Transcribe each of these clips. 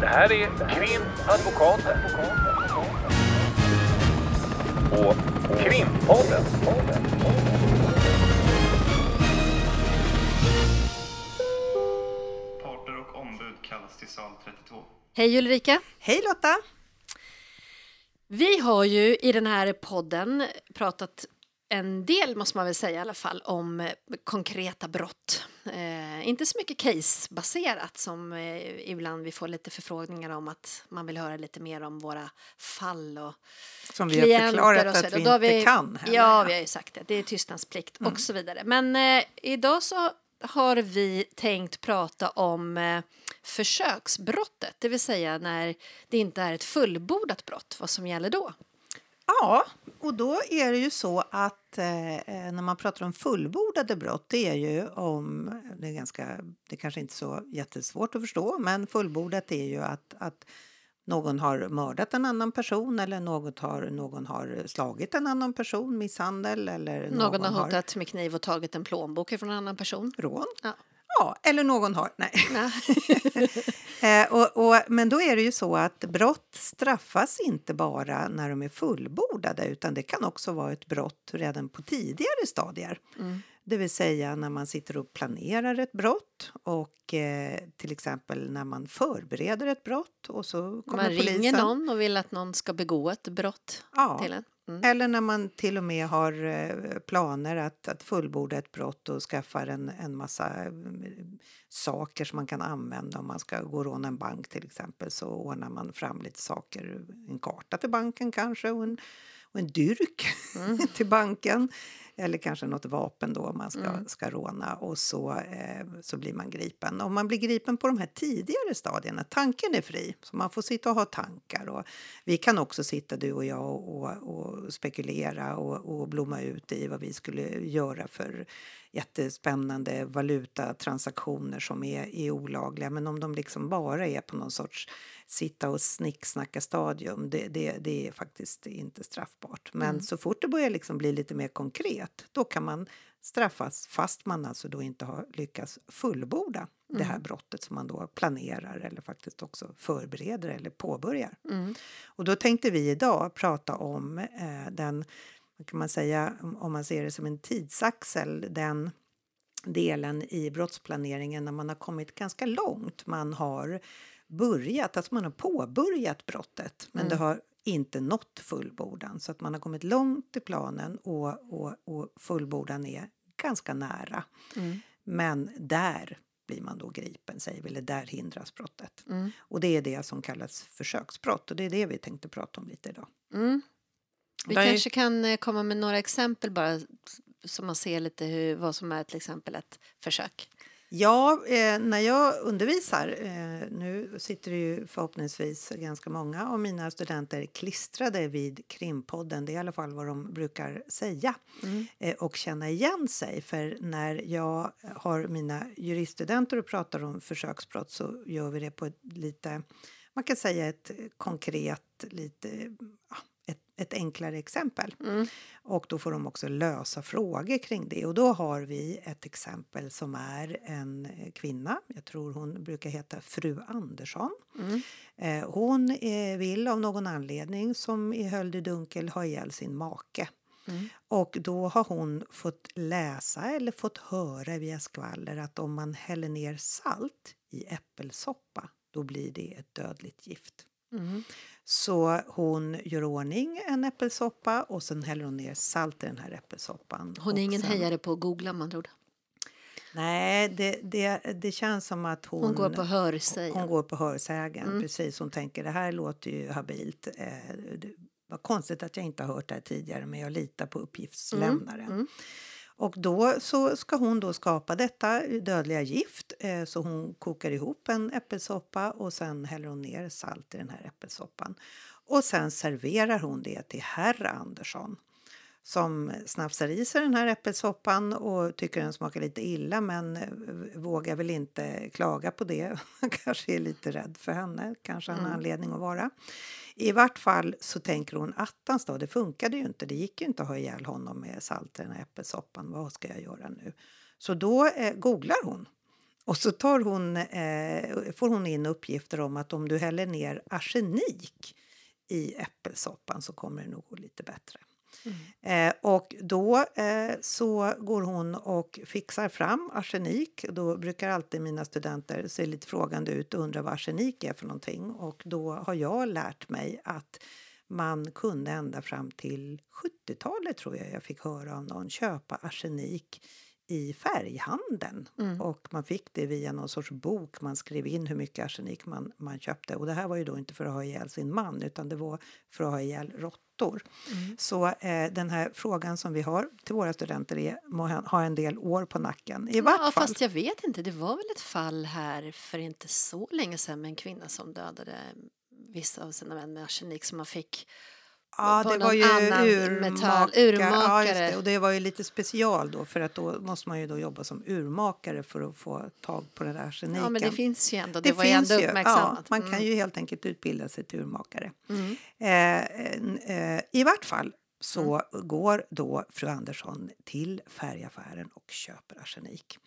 Det här är Krimadvokaten. Och Krimpodden. Parter och ombud kallas till sal 32. Hej Ulrika! Hej Lotta! Vi har ju i den här podden pratat en del, måste man väl säga i alla fall, om eh, konkreta brott. Eh, inte så mycket casebaserat som eh, ibland vi får lite förfrågningar om att man vill höra lite mer om våra fall och Som vi har förklarat och så att vi inte vi, kan heller, Ja, ja. vi har ju sagt det. Det är tystnadsplikt Mm. och så vidare. Men eh, idag så har vi tänkt prata om eh, försöksbrottet, det vill säga när det inte är ett fullbordat brott, vad som gäller då. Ja, och då är det ju så att eh, när man pratar om fullbordade brott, det är ju om, det är ganska, det är kanske inte så jättesvårt att förstå, men fullbordat är ju att, att någon har mördat en annan person eller något har, någon har slagit en annan person, misshandel eller Någon har hotat med kniv och tagit en plånbok från en annan person. rån. Ja. Ja, eller någon har, nej. Nej. Eh, och, och, men då är det ju så att brott straffas inte bara när de är fullbordade utan det kan också vara ett brott redan på tidigare stadier. Mm. Det vill säga när man sitter och planerar ett brott och eh, till exempel när man förbereder ett brott och så kommer Man ringer polisen. någon och vill att någon ska begå ett brott Ja. till en. Mm. Eller när man till och med har eh, planer att, att fullborda ett brott och skaffar en, en massa eh, saker som man kan använda om man ska gå och råna en bank till exempel så ordnar man fram lite saker, en karta till banken kanske och en, och en dyrk till banken. Eller kanske något vapen då om man ska, ska råna och så, eh, så blir man gripen. Om man blir gripen på de här tidigare stadierna, tanken är fri, så man får sitta och ha tankar. Och vi kan också sitta du och jag och, och, och spekulera och, och blomma ut i vad vi skulle göra för jättespännande valutatransaktioner som är, är olagliga. Men om de liksom bara är på någon sorts sitta och snicksnacka stadium, det, det, det är faktiskt inte straffbart. Men så fort det börjar liksom bli lite mer konkret, då kan man straffas fast man alltså då inte har lyckats fullborda det här brottet som man då planerar eller faktiskt också förbereder eller påbörjar. Mm. Och då tänkte vi idag prata om eh, den, kan man säga, om man ser det som en tidsaxel, den delen i brottsplaneringen när man har kommit ganska långt. Man har börjat, alltså man har påbörjat brottet men det har inte nått fullbordan så att man har kommit långt i planen och, och, och fullbordan är ganska nära. Men där blir man då gripen, säger vi, eller där hindras brottet. Och det är det som kallas försöksbrott och det är det vi tänkte prata om lite idag. Mm. Vi kanske kan eh, komma med några exempel bara så man ser lite hur, vad som är till exempel ett försök. Ja, eh, när jag undervisar, eh, nu sitter det ju förhoppningsvis ganska många av mina studenter klistrade vid krimpodden, det är i alla fall vad de brukar säga, eh, och känna igen sig. För när jag har mina juriststudenter och pratar om försöksbrott så gör vi det på ett lite, man kan säga ett konkret, lite, ja, ett, ett enklare exempel. Och då får de också lösa frågor kring det. Och då har vi ett exempel som är en eh, kvinna, jag tror hon brukar heta fru Andersson. Eh, hon eh, vill av någon anledning, som i höll i dunkel, ha ihjäl sin make. Och då har hon fått läsa eller fått höra via skvaller att om man häller ner salt i äppelsoppa, då blir det ett dödligt gift. Så hon gör ordning en äppelsoppa och sen häller hon ner salt i den här äppelsoppan. Hon är ingen sen, hejare på att googla man tror. Nej, det, det, det känns som att hon... Hon går på hörsägen. Hon går på hörsägen, precis. Hon tänker det här låter ju habilt. Eh, det var konstigt att jag inte har hört det här tidigare men jag litar på uppgiftslämnaren. Och då så ska hon då skapa detta dödliga gift eh, så hon kokar ihop en äppelsoppa och sen häller hon ner salt i den här äppelsoppan. Och sen serverar hon det till herr Andersson som snafsar i sig den här äppelsoppan och tycker den smakar lite illa men eh, vågar väl inte klaga på det. Han kanske är lite rädd för henne, kanske han har anledning att vara. I vart fall så tänker hon attans då, det funkade ju inte. Det gick ju inte att ha ihjäl honom med salt i den här äppelsoppan. Vad ska jag göra nu? Så då eh, googlar hon Och så tar hon, eh, får hon in uppgifter om att om du häller ner arsenik i äppelsoppan så kommer det nog gå lite bättre. Mm. Eh, och då eh, så går hon och fixar fram arsenik. Då brukar alltid mina studenter se lite frågande ut och undra vad arsenik är för någonting. Och då har jag lärt mig att man kunde ända fram till 70-talet tror jag jag fick höra av någon köpa arsenik i färghandeln. Och man fick det via någon sorts bok. Man skrev in hur mycket arsenik man, man köpte. Och det här var ju då inte för att ha ihjäl sin man utan det var för att ha ihjäl råttor. Så eh, den här frågan som vi har till våra studenter är, må ha en del år på nacken. I vart Ja, fall. fast jag vet inte. Det var väl ett fall här för inte så länge sedan med en kvinna som dödade vissa av sina vänner med arsenik som man fick Ja, det var ju annan urmaka, metall- Ja, urmakare. det. Och det var ju lite special då för att då måste man ju då jobba som urmakare för att få tag på den där arseniken. Ja, men det finns ju ändå. Det, Det var finns ändå ju. Ja, man Mm. kan ju helt enkelt utbilda sig till urmakare. Mm. Eh, en- eh, I vart fall så går då fru Andersson till färgaffären och köper arsenik.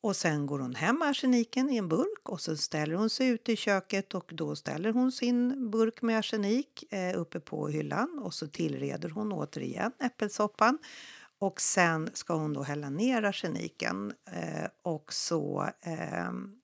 Och sen går hon hem med arseniken i en burk och så ställer hon sig ute i köket och då ställer hon sin burk med arsenik eh, uppe på hyllan och så tillreder hon återigen äppelsoppan. Och sen ska hon då hälla ner arseniken eh, och så ehm,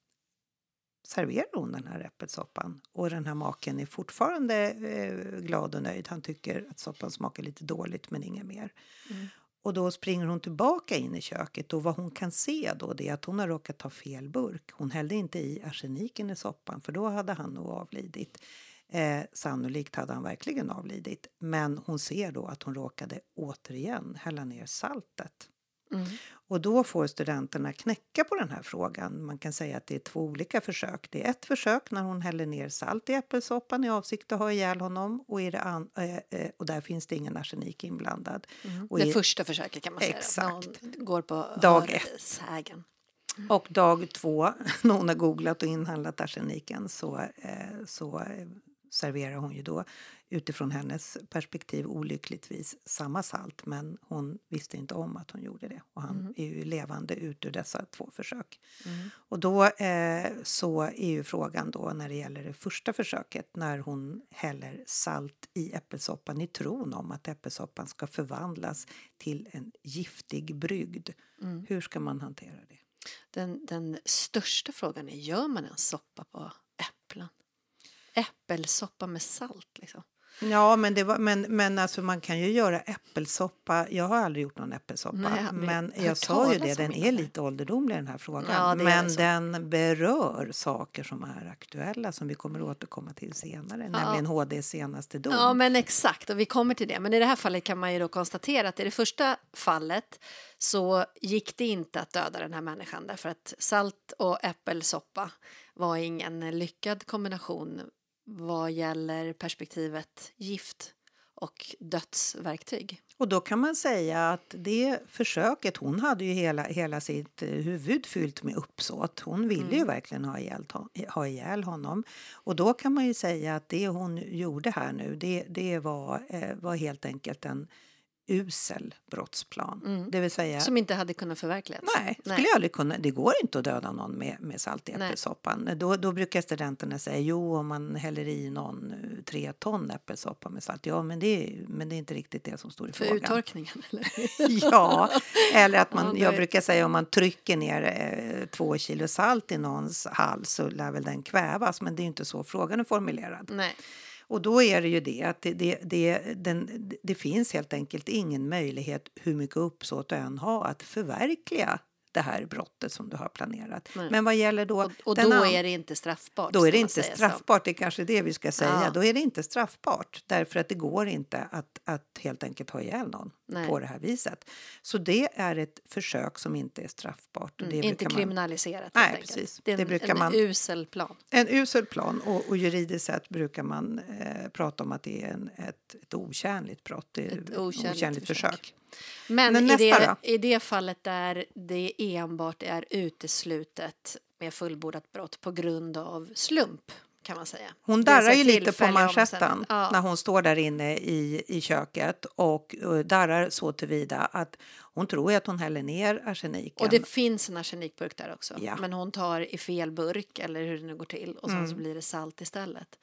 serverar hon den här äppelsoppan. Och den här maken är fortfarande eh, glad och nöjd. Han tycker att soppan smakar lite dåligt men inget mer. Mm. Och då springer hon tillbaka in i köket och vad hon kan se då det är att hon har råkat ta fel burk. Hon hällde inte i arseniken i soppan för då hade han nog avlidit. Eh, sannolikt hade han verkligen avlidit. Men hon ser då att hon råkade återigen hälla ner saltet. Mm. Och då får studenterna knäcka på den här frågan. Man kan säga att det är två olika försök. Det är ett försök när hon häller ner salt i äppelsoppan i avsikt att ha ihjäl honom och, i an- eh, och där finns det ingen arsenik inblandad. Och Det i- första försöket kan man säga. Exakt. Hon går på Dag hörsägen. Och dag två, när hon har googlat och inhandlat arseniken så, eh, så eh, serverar hon ju då utifrån hennes perspektiv olyckligtvis samma salt men hon visste inte om att hon gjorde det. Och han är ju levande ut ur dessa två försök. Och då eh, så är ju frågan då när det gäller det första försöket när hon häller salt i äppelsoppan i tron om att äppelsoppan ska förvandlas till en giftig brygd. Hur ska man hantera det? Den, den största frågan är, gör man en soppa på äpplen? Äppelsoppa med salt liksom. Ja, men, det var, men, men alltså man kan ju göra äppelsoppa. Jag har aldrig gjort någon äppelsoppa. Nej, men jag sa ju det, den är lite ålderdomlig den här frågan. Ja, men den berör saker som är aktuella som vi kommer att återkomma till senare. Nämligen HDs senaste dom. Ja, men exakt. Och vi kommer till det. Men i det här fallet kan man ju då konstatera att i det första fallet så gick det inte att döda den här människan därför att salt och äppelsoppa var ingen lyckad kombination vad gäller perspektivet gift och dödsverktyg. Och då kan man säga att det försöket, hon hade ju hela, hela sitt eh, huvud fyllt med uppsåt. Hon ville Mm. ju verkligen ha ihjäl, ha ihjäl honom. Och då kan man ju säga att det hon gjorde här nu, det, det var, eh, var helt enkelt en usel brottsplan. Det vill säga, Mm. Som inte hade kunnat förverkligas. nej, skulle jag aldrig kunna, det går inte att döda någon med, med salt i Nej. äppelsoppan. Då, då brukar studenterna säga, jo om man häller i någon eh, tre ton äppelsoppa med salt. Ja, men det, är- men det är inte riktigt det som står i För frågan. uttorkningen. Eller? Ja, eller att man, jag brukar säga om man trycker ner eh, två kilo salt i någons hals så lär väl den kvävas, men det är inte så frågan är formulerad. Nej. Och då är det ju det att det, det, det, den, det finns helt enkelt ingen möjlighet hur mycket uppsåt du än har att förverkliga det här brottet som du har planerat. Nej. Men vad gäller då... Och, och då är det inte straffbart. då är det inte säga så. straffbart, det är kanske det vi ska säga. Ja. Då är det inte straffbart därför att det går inte att, att helt enkelt ha ihjäl någon Nej. på det här viset. Så det är ett försök som inte är straffbart. Mm, inte man- kriminaliserat. helt Nej, enkelt. precis. Det är en, Det brukar en man- usel plan. En usel plan och, och juridiskt sett brukar man eh, prata om att det är en, ett, ett otjänligt brott. Ett otjänligt försök. försök. Men, Men i, det, i det fallet där det enbart är uteslutet med fullbordat brott på grund av slump kan man säga. Hon darrar ju lite på manschetten. Ja. när hon står där inne i, i köket och uh, darrar så tillvida att hon tror ju att hon häller ner arseniken. Och det finns en arsenikburk där också. Ja. Men hon tar i fel burk eller hur det nu går till och sen Mm. så blir det salt istället.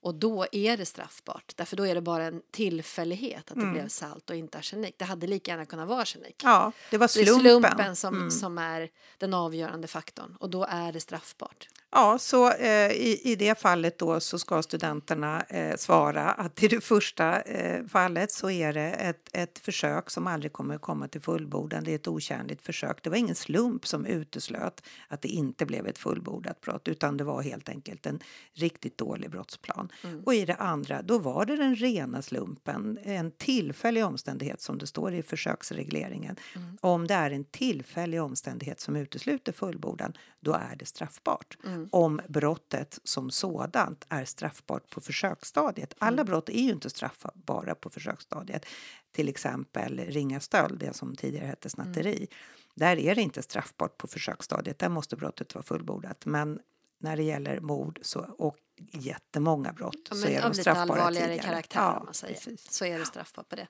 Och då är det straffbart. Därför då är det bara en tillfällighet att det blev salt och inte arsenik. Det hade lika gärna kunnat vara arsenik. Mm. Ja, det var Det är slumpen. slumpen som, som är den avgörande faktorn och då är det straffbart. Ja, så eh, i, i det fallet då så ska studenterna eh, svara att i det första eh, fallet så är det ett, ett försök som aldrig kommer att komma till fullbordan. Det är ett otjänligt försök. Det var ingen slump som uteslöt att det inte blev ett fullbordat brott utan det var helt enkelt en riktigt dålig brottsplan. Och i det andra, då var det den rena slumpen, en tillfällig omständighet som det står i försöksregleringen. Om det är en tillfällig omständighet som utesluter fullbordan, då är det straffbart. Om brottet som sådant är straffbart på försöksstadiet. Alla brott är ju inte straffbara på försöksstadiet. Till exempel ringa stöld, det som tidigare hette snatteri. Där är det inte straffbart på försöksstadiet. Där måste brottet vara fullbordat. Men när det gäller mord så, och jättemånga brott Ja, så är av de lite straffbara allvarligare tidigare. karaktär Ja, man säger. precis. Så är det straffbart på det.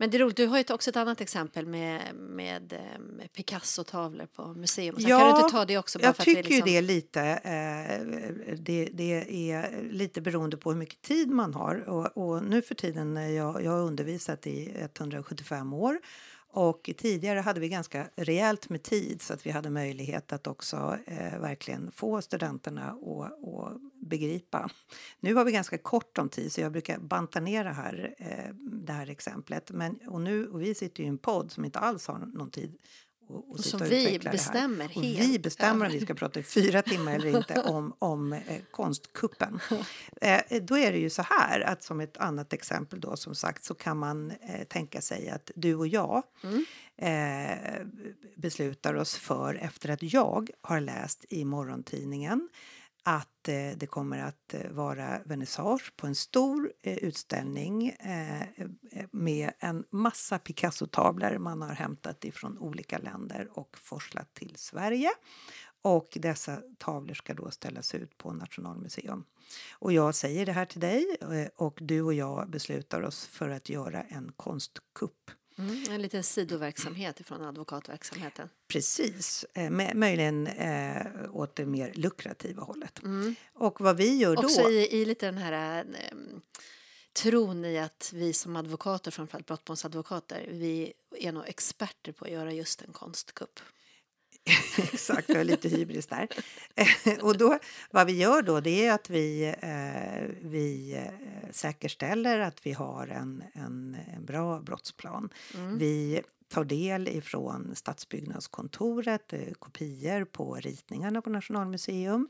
Men det är roligt, du har ju också ett annat exempel med, med, eh, med Picasso-tavlor på museum. Så Ja, kan du inte ta det också? Bara Jag för tycker att vi liksom... det är lite, eh, det, det är lite beroende på hur mycket tid man har. Och, och nu för tiden, jag, jag har undervisat i 175 år och tidigare hade vi ganska rejält med tid så att vi hade möjlighet att också eh, verkligen få studenterna att, att begripa. Nu har vi ganska kort om tid så jag brukar banta ner det här, eh, det här exemplet. Men, och, nu, och vi sitter ju i en podd som inte alls har någon tid och, och sitta och vi utveckla det här. bestämmer Och helt vi bestämmer om vi ska prata i fyra timmar eller inte om, om eh, konstkuppen. Eh, då är det ju så här att som ett annat exempel då som sagt så kan man eh, tänka sig att du och jag Mm. eh, beslutar oss för efter att jag har läst i morgontidningen att eh, det kommer att eh, vara vernissage på en stor eh, utställning eh, eh, med en massa Picasso-tavlor man har hämtat ifrån olika länder och forslat till Sverige. Och dessa tavlor ska då ställas ut på Nationalmuseum. Och jag säger det här till dig eh, och du och jag beslutar oss för att göra en konstkupp. Mm, en liten sidoverksamhet från advokatverksamheten. Precis, eh, med, möjligen eh, åt det mer lukrativa hållet. Och vad vi gör då... Också i, i lite den här eh, tron i att vi som advokater, framförallt brottmålsadvokater, vi är nog experter på att göra just en konstkupp. Exakt, vi har lite hybris där. och då, vad vi gör då det är att vi, eh, vi eh, säkerställer att vi har en, en, en bra brottsplan. Vi tar del ifrån Stadsbyggnadskontoret, eh, kopior på ritningarna på Nationalmuseum.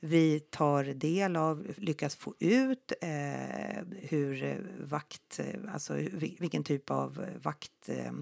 Vi tar del av, lyckas få ut eh, hur vakt, eh, alltså vil- vilken typ av vakt eh,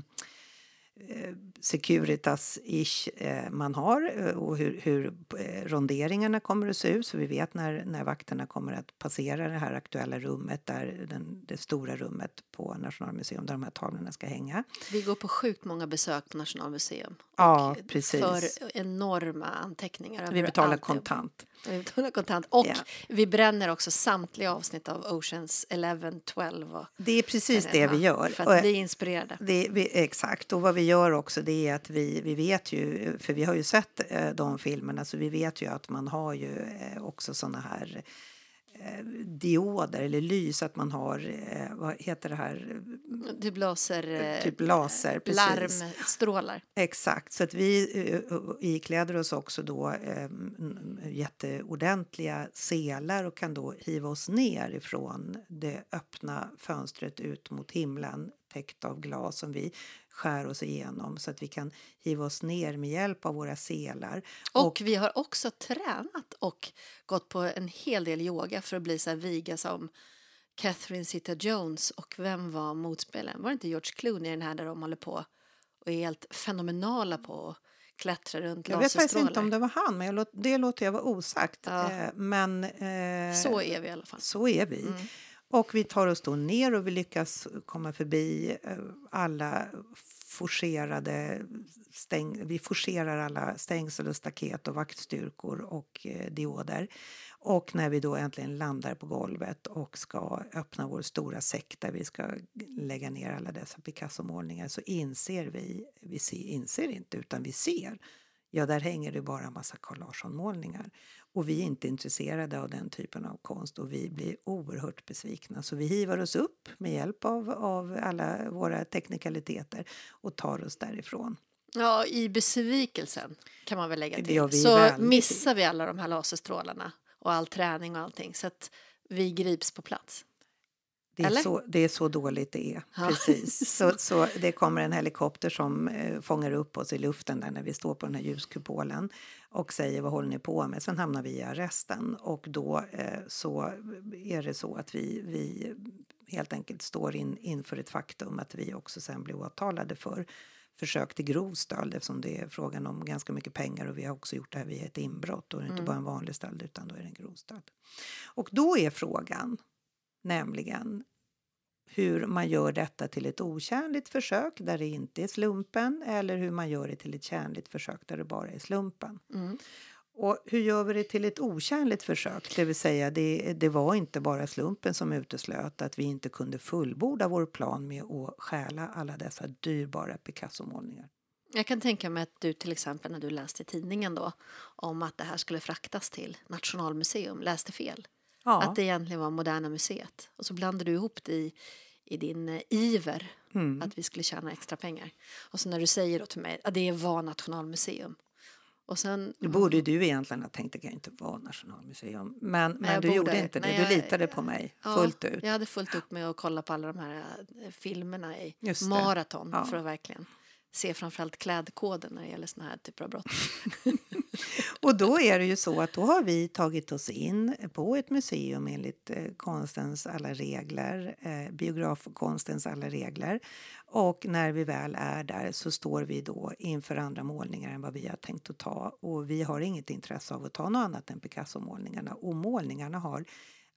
Securitas-ish eh, man har eh, och hur, hur eh, ronderingarna kommer att se ut så vi vet när, när vakterna kommer att passera det här aktuella rummet, där den, det stora rummet på Nationalmuseum där de här tavlorna ska hänga. Vi går på sjukt många besök på Nationalmuseum. Ja, precis. För enorma anteckningar. Vi betalar kontant. Betalar kontant. Och Ja. vi bränner också samtliga avsnitt av Oceans 11, 12 och Det är precis det vi gör. För att bli inspirerade. Det, vi, exakt, och vad vi gör också det är att vi, vi vet ju, för vi har ju sett eh, de filmerna så vi vet ju att man har ju eh, också såna här eh, dioder eller lys, att man har, vad heter det här, Du blåser eh, typ laser. Precis. larmstrålar. Exakt, så att vi eh, ikläder oss också då eh, m- jätteordentliga selar och kan då hiva oss ner ifrån det öppna fönstret ut mot himlen täckt av glas som vi skär oss igenom så att vi kan hiva oss ner med hjälp av våra selar. Och, vi har också tränat och gått på en hel del yoga för att bli så här viga som Catherine Zeta-Jones och vem var motspelaren? Var det inte George Clooney i den här där de håller på och är helt fenomenala på att klättra runt jag vet faktiskt inte om det var han, men jag låt, det låter jag vara osagt. Ja. Eh, men eh, Så är vi i alla fall. Så är vi. Och vi tar oss då ner och vi lyckas komma förbi eh, alla forcerade stäng, vi forcerar alla stängsel och staket och vaktstyrkor och eh, dioder. Och när vi då äntligen landar på golvet och ska öppna vår stora säck där vi ska lägga ner alla dessa Picasso-målningar så inser vi, vi ser, inser inte utan vi ser, ja där hänger det bara en massa Carl Larsson-målningar. Och vi är inte intresserade av den typen av konst och vi blir oerhört besvikna. Så vi hivar oss upp med hjälp av, av alla våra teknikaliteter och tar oss därifrån. Ja, i besvikelsen kan man väl lägga till. så väldigt. missar vi alla de här laserstrålarna och all träning och allting så att vi grips på plats. Det är, så, det är så dåligt det är. Ja. Precis. Så, så det kommer en helikopter som eh, fångar upp oss i luften där när vi står på den här ljuskupolen och säger vad håller ni på med? Sen hamnar vi i arresten och då eh, så är det så att vi, vi helt enkelt står in, inför ett faktum att vi också sen blir åtalade för försök till grov stöld eftersom det är frågan om ganska mycket pengar och vi har också gjort det här via ett inbrott och det är inte bara en vanlig stöld utan då är det en grov stöld. Och då är frågan nämligen hur man gör detta till ett okärnligt försök där det inte är slumpen eller hur man gör det till ett kärnligt försök där det bara är slumpen. Mm. Och hur gör vi det till ett okärnligt försök? Det vill säga, det, det var inte bara slumpen som uteslöt att vi inte kunde fullborda vår plan med att stjäla alla dessa dyrbara Picasso-målningar. Jag kan tänka mig att du till exempel när du läste i tidningen då om att det här skulle fraktas till Nationalmuseum läste fel. Ja, Att det egentligen var Moderna Museet. Och så blandade du ihop det i, i din eh, iver mm. att vi skulle tjäna extra pengar. Och så när du säger då till mig att det var Nationalmuseum. Och sen... det borde du egentligen ha tänkt, det kan ju inte vara Nationalmuseum. Men, men jag du borde. gjorde inte det, Nej, du jag- litade på mig Ja, fullt ut. Jag hade fullt upp med att kolla på alla de här eh, filmerna i maraton Ja. för att verkligen se framförallt klädkoden när det gäller såna här typer av brott. Och då är det ju så att då har vi tagit oss in på ett museum enligt eh, konstens alla regler, eh, biografkonstens alla regler. Och när vi väl är där så står vi då inför andra målningar än vad vi har tänkt att ta. Och vi har inget intresse av att ta något annat än Picasso-målningarna. Och målningarna har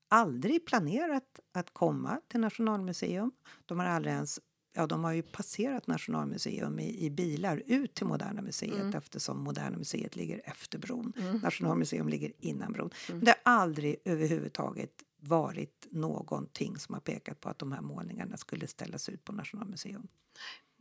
aldrig planerat att komma till Nationalmuseum. De har aldrig ens Ja, de har ju passerat Nationalmuseum i, i bilar ut till Moderna museet eftersom Moderna museet ligger efter bron. Nationalmuseum ligger innan bron. Men det har aldrig överhuvudtaget varit någonting som har pekat på att de här målningarna skulle ställas ut på Nationalmuseum.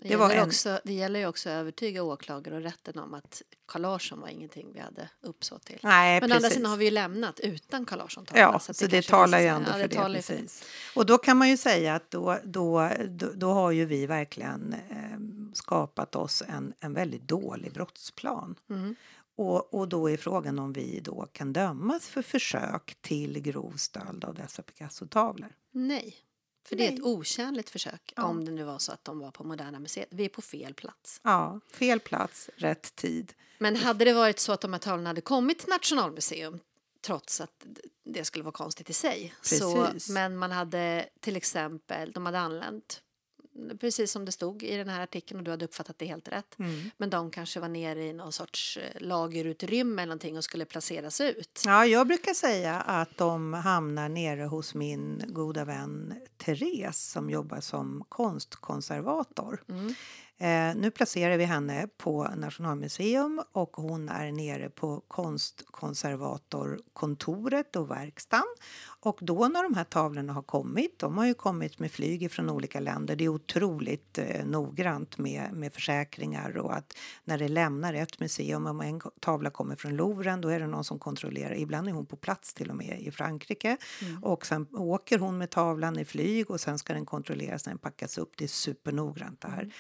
Det, Det gäller en- också, det gäller ju också att övertyga åklagare och rätten om att Carl Larsson var ingenting vi hade uppsåt till. Nej, Men å andra precis. sidan har vi ju lämnat utan Carl larsson Ja, att så det, talar ju ändå ja, för det. talar ju för precis. Och då kan man ju säga att då, då, då, då har ju vi verkligen eh, skapat oss en, en väldigt dålig brottsplan. Mm. Och, och då är frågan om vi då kan dömas för försök till grov stöld av dessa Picasso-tavlor. Nej, för det är Nej. ett okärnligt försök Ja. om det nu var så att de var på Moderna museet. Vi är på fel plats. Ja, fel plats, rätt tid. Men hade det varit så att de här tavlorna hade kommit till Nationalmuseum trots att det skulle vara konstigt i sig. Så, Precis. men man hade till exempel, de hade anlänt precis som det stod i den här artikeln och du hade uppfattat det helt rätt. Mm. Men de kanske var nere i någon sorts eh, lagerutrymme eller någonting och skulle placeras ut. Ja, jag brukar säga att de hamnar nere hos min goda vän Therese som jobbar som konstkonservator. Mm. Eh, nu placerar vi henne på Nationalmuseum och hon är nere på konstkonservatorkontoret och verkstaden. Och då när de här tavlorna har kommit, de har ju kommit med flyg från olika länder. Det är otroligt eh, noggrant med, med försäkringar och att när det lämnar ett museum, om en tavla kommer från Louvren, då är det någon som kontrollerar. Ibland är hon på plats till och med i Frankrike och sen åker hon med tavlan i flyg och sen ska den kontrolleras när den packas upp. Det är supernoggrant det här.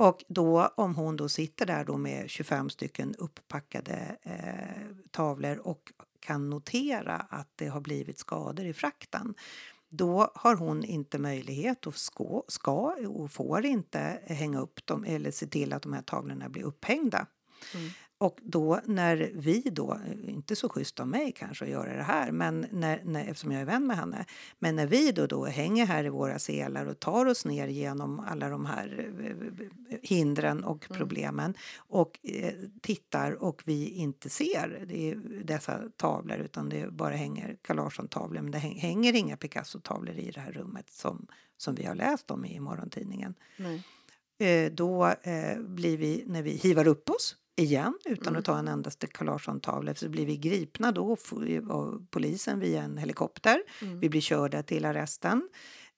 Och då om hon då sitter där då med 25 stycken upppackade eh, tavlor och kan notera att det har blivit skador i frakten då har hon inte möjlighet och ska, ska och får inte hänga upp dem eller se till att de här tavlorna blir upphängda. Mm. Och då när vi då, inte så schysst av mig kanske att göra det här, men när, när, eftersom jag är vän med henne, men när vi då, då hänger här i våra selar och tar oss ner genom alla de här eh, hindren och problemen och eh, tittar och vi inte ser det dessa tavlor utan det bara hänger Carl Larsson-tavlor men det häng- hänger inga Picasso-tavlor i det här rummet som, som vi har läst om i morgontidningen Nej. eh, då eh, blir vi, när vi hivar upp oss igen utan att ta en endaste Karlarsson-tavla. Så blir vi gripna då av polisen via en helikopter. Vi blir körda till arresten.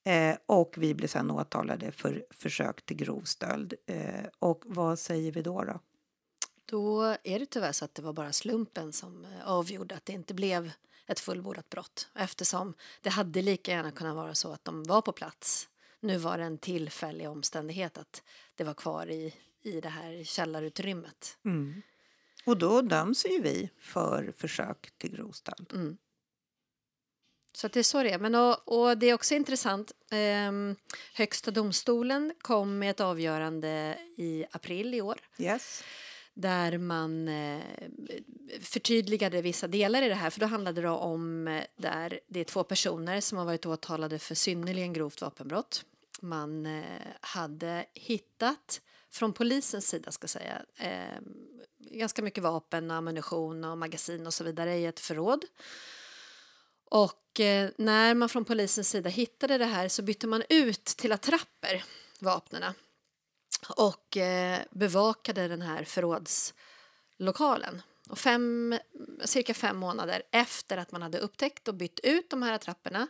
Eh, och vi blir sen åtalade för försök till grov stöld. Eh, och vad säger vi då? då? Då är det tyvärr så att det var bara slumpen som eh, avgjorde att det inte blev ett fullbordat brott eftersom det hade lika gärna kunnat vara så att de var på plats. Nu var det en tillfällig omständighet att det var kvar i, i det här källarutrymmet. Och då döms ju vi för försök till grov stöld. Mm. Så det är så det är. Men och, och det är också intressant. ehm, Högsta domstolen kom med ett avgörande i april i år Yes. där man eh, förtydligade vissa delar i det här. För då handlade det om eh, där det är två personer som har varit åtalade för synnerligen grovt vapenbrott. Man eh, hade hittat från polisens sida ska jag säga eh, ganska mycket vapen, ammunition och magasin och så vidare i ett förråd. Och eh, när man från polisens sida hittade det här så bytte man ut till attrapper vapnena och eh, bevakade den här förrådslokalen. Och fem, cirka fem månader efter att man hade upptäckt och bytt ut de här attrapperna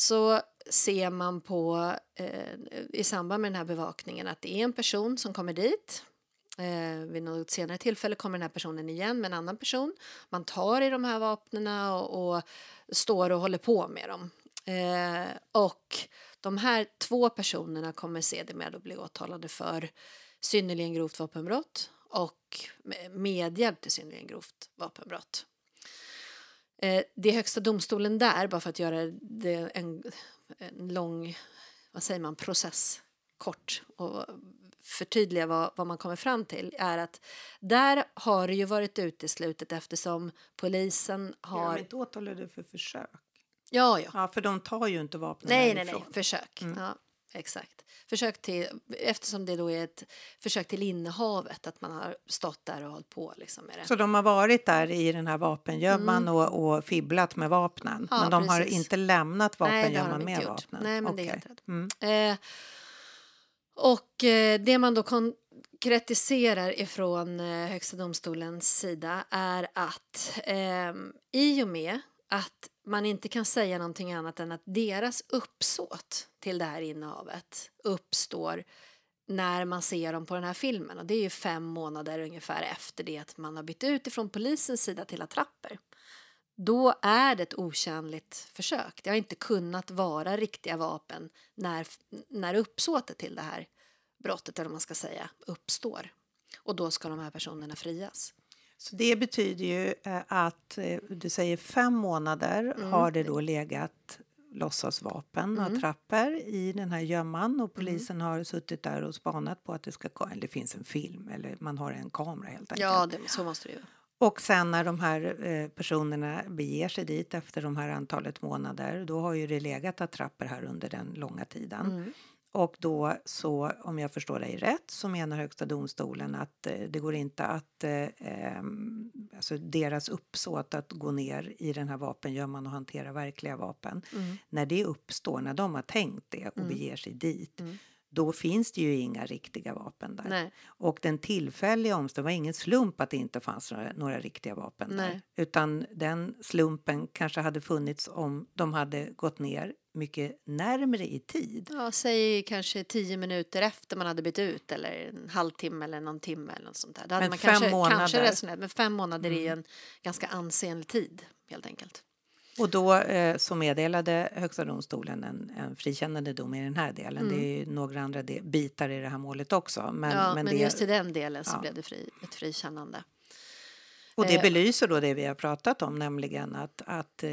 så ser man på eh, i samband med den här bevakningen att det är en person som kommer dit. Eh, vid något senare tillfälle kommer den här personen igen med en annan person. Man tar i de här vapnen och, och står och håller på med dem. Eh, och de här två personerna kommer sedermera att bli åtalade för synnerligen grovt vapenbrott och medhjälp till synnerligen grovt vapenbrott. Eh, det är Högsta domstolen där, bara för att göra det en, en lång vad säger man, process kort och förtydliga vad, vad man kommer fram till är att där har det ju varit uteslutet eftersom polisen Har... har... de inte åtalade för försök? Ja, ja. Ja, för de tar ju inte vapnen Nej, nej, nej, försök. Ja, exakt. Försök till, eftersom det då är ett försök till innehavet, att man har stått där och hållit på liksom med det. Så de har varit där i den här vapengömman och, och fibblat med vapnen. Mm. Ja, men de har precis. inte lämnat har vapengömman med gjort. vapnen? Nej, men det är helt rätt. Mm. Eh, och eh, det man då konkretiserar ifrån eh, Högsta domstolens sida är att eh, i och med att man inte kan säga någonting annat än att deras uppsåt till det här innehavet uppstår när man ser dem på den här filmen och det är ju fem månader ungefär efter det att man har bytt ut ifrån polisens sida till attrapper. Då är det ett otjänligt försök. Det har inte kunnat vara riktiga vapen när, när uppsåtet till det här brottet, eller vad man ska säga, uppstår. Och då ska de här personerna frias. Så det betyder ju eh, att eh, du säger fem månader Mm. har det då legat låtsasvapen och Mm. attrapper i den här gömman och polisen har suttit där och spanat på att det ska eller det finns en film eller man har en kamera helt enkelt. Ja, det, så måste det ju. Och sen när de här eh, personerna beger sig dit efter de här antalet månader då har ju det legat attrapper här under den långa tiden. Mm. Och då så, om jag förstår dig rätt, så menar Högsta domstolen att eh, det går inte att, eh, ehm, alltså deras uppsåt att gå ner i den här vapengömman och hantera verkliga vapen, Mm. när det uppstår, när de har tänkt det och beger sig dit, Mm. Då finns det ju inga riktiga vapen där. Nej. Och den tillfälliga omständigheten var ingen slump att det inte fanns några, några riktiga vapen Nej. där. Utan den slumpen kanske hade funnits om de hade gått ner mycket närmre i tid. Ja, säg kanske tio minuter efter man hade bytt ut eller en halvtimme eller någon timme eller något sånt där. Då hade Men man fem kanske, månader. Mm. kanske resonerat, men fem månader är ju en ganska ansenlig tid helt enkelt. Och då eh, så meddelade Högsta domstolen en, en frikännande dom i den här delen. Det är ju några andra de- bitar i det här målet också. Men, Mm. ja, men, det, just i den delen så ja. blev det fri, ett frikännande. och det eh, belyser då det vi har pratat om, nämligen att, att eh,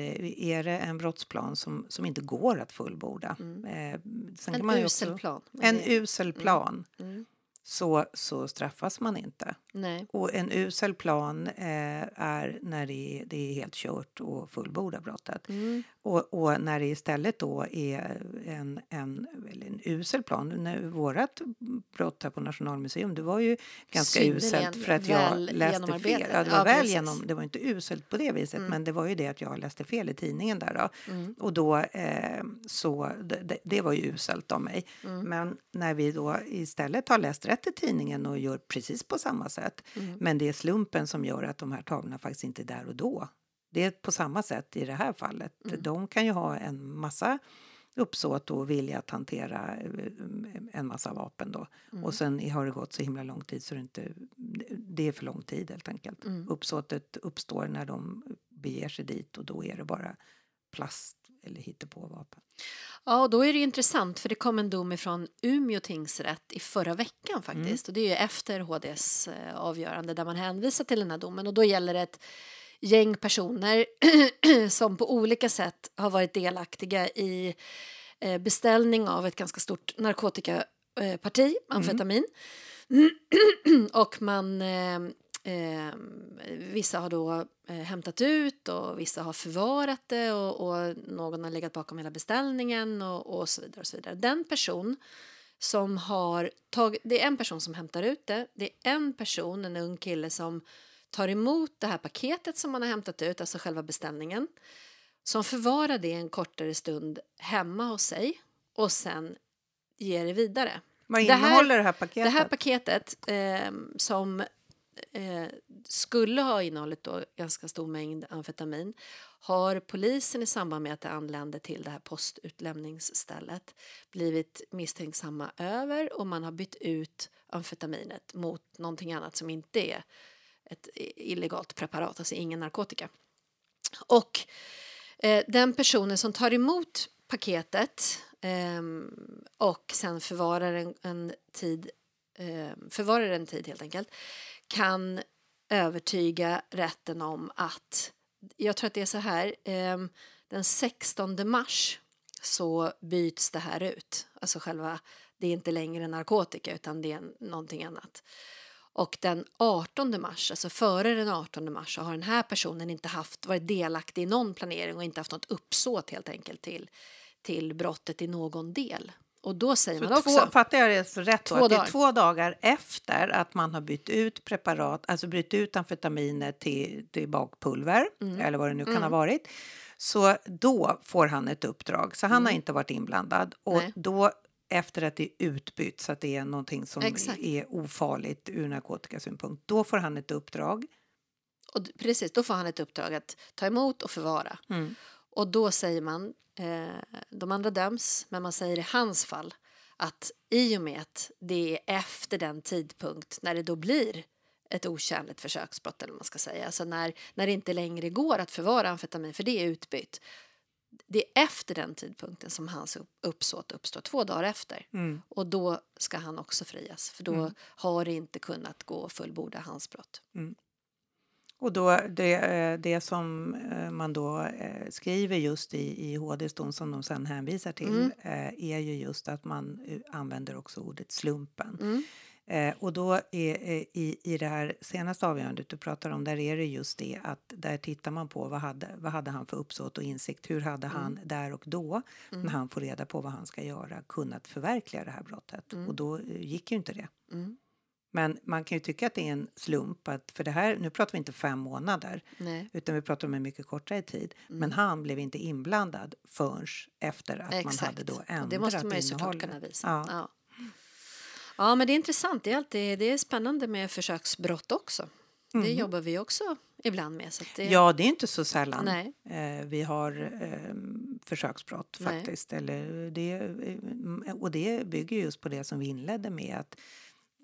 är det en brottsplan som, som inte går att fullborda. Eh, Mm. En man ju usel också, plan. Men En det- usel plan. Mm. Så, så straffas man inte. Nej. Och en usel plan eh, är när det är, det är helt kört och fullborda brottet. Mm. Och, och när det istället då är en, en, väl en usel plan. När vårat brott här på Nationalmuseum, det var ju ganska Synnerligen uselt för att jag väl läste fel. Ja, det Ja, var väl precis. genom, det var inte uselt på det viset, men det var ju det att jag läste fel i tidningen där då. Mm. Och då så, det, det- det var ju uselt av mig. Mm. Men när vi då istället har läst rätt fortsätter tidningen och gör precis på samma sätt. Mm. Men det är slumpen som gör att de här tavlorna faktiskt inte är där och då. Det är på samma sätt i det här fallet. Mm. De kan ju ha en massa uppsåt och vilja att hantera eh, en massa vapen då. Mm. Och sen har det gått så himla lång tid så det, inte, det är för lång tid helt enkelt. Mm. Uppsåtet uppstår när de beger sig dit och då är det bara plast eller hittepåvapen. Ja, och då är det intressant för det kom en dom ifrån Umeå tingsrätt i förra veckan faktiskt. Och det är ju efter HDs eh, avgörande där man hänvisar till den här domen och då gäller det ett gäng personer som på olika sätt har varit delaktiga i eh, beställning av ett ganska stort narkotikaparti, amfetamin. och man eh, Eh, vissa har då eh, hämtat ut och vissa har förvarat det och, och någon har legat bakom hela beställningen och, och så vidare. och så vidare. Den person som har tagit, det är en person som hämtar ut det, det är en person, en ung kille som tar emot det här paketet som man har hämtat ut, alltså själva beställningen, som förvarar det en kortare stund hemma hos sig och sen ger det vidare. Vad Det här- innehåller det här paketet? Det här paketet eh, som eh, skulle ha innehållit då ganska stor mängd amfetamin har polisen i samband med att det anlände till det här postutlämningsstället blivit misstänksamma över och man har bytt ut amfetaminet mot någonting annat som inte är ett illegalt preparat, alltså ingen narkotika. Och eh, den personen som tar emot paketet eh, och sen förvarar en, en tid eh, förvarar en tid helt enkelt kan övertyga rätten om att jag tror att det är så här ehm, den 16 mars så byts det här ut alltså själva det är inte längre narkotika utan det är någonting annat och den 18 mars, alltså före den 18 mars, så har den här personen inte haft, varit delaktig i någon planering och inte haft något uppsåt helt enkelt till, till brottet i någon del. Och då säger man Så också... två, fattar jag det rätt då? Två att det är dagar. två dagar efter att man har bytt ut preparat, alltså bytt ut amfetaminet till, till bakpulver Mm. eller vad det nu kan ha varit. Så då får han ett uppdrag. Så han har inte varit inblandad. Och Mm. Nej. då efter att det är utbytt så att det är någonting som Exakt. är ofarligt ur narkotikasynpunkt. Då får han ett uppdrag. Och precis, då får han ett uppdrag att ta emot och förvara. Mm. Och då säger man, de andra döms, men man säger i hans fall att i och med att det är efter den tidpunkt när det då blir ett otjänligt försöksbrott eller man ska säga, alltså när, när det inte längre går att förvara amfetamin för det är utbytt. Det är efter den tidpunkten som hans upp- uppsåt uppstår, två dagar efter. Mm. Och då ska han också frias, för då Mm. har det inte kunnat gå att fullborda hans brott. Och då det, eh, det som eh, man då eh, skriver just i, i HDs dom som de sen hänvisar till Mm. är ju just att man använder också ordet slumpen. Mm. Eh, och då är, eh, i, i det här senaste avgörandet du pratar om, där är det just det att där tittar man på vad hade, vad hade han för uppsåt och insikt, hur hade han där och då när han får reda på vad han ska göra kunnat förverkliga det här brottet och då gick ju inte det. Mm. Men man kan ju tycka att det är en slump att för det här, nu pratar vi inte fem månader Nej. utan vi pratar om en mycket kortare tid. Men han blev inte inblandad förrän efter att man hade då ändrat Och det måste man ju såklart kunna visa. Ja. Ja. ja, men det är intressant. Det är, alltid, det är spännande med försöksbrott också. Det jobbar vi också ibland med. Så det, Mm. Ja, det är inte så sällan Nej. eh, vi har eh, försöksbrott Nej. faktiskt. Eller det, eh, och det bygger just på det som vi inledde med att,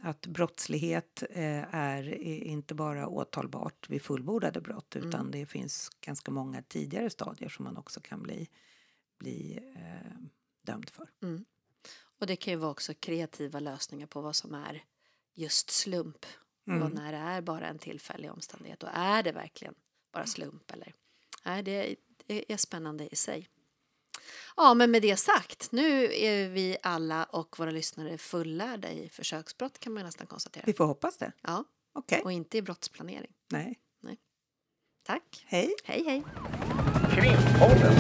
att brottslighet eh, är inte bara åtalbart vid fullbordade brott Mm. utan det finns ganska många tidigare stadier som man också kan bli, bli eh, dömd för. Och det kan ju vara också kreativa lösningar på vad som är just slump. Mm. Och när det är bara en tillfällig omständighet. Och är det verkligen bara slump? Eller? Nej, det är spännande i sig. Ja, men med det sagt, nu är vi alla och våra lyssnare fullärda i försöksbrott kan man nästan konstatera. Vi får hoppas det. Ja, Okej. och inte i brottsplanering. Nej. Tack. Hej. Hej, hej. Krimpodden.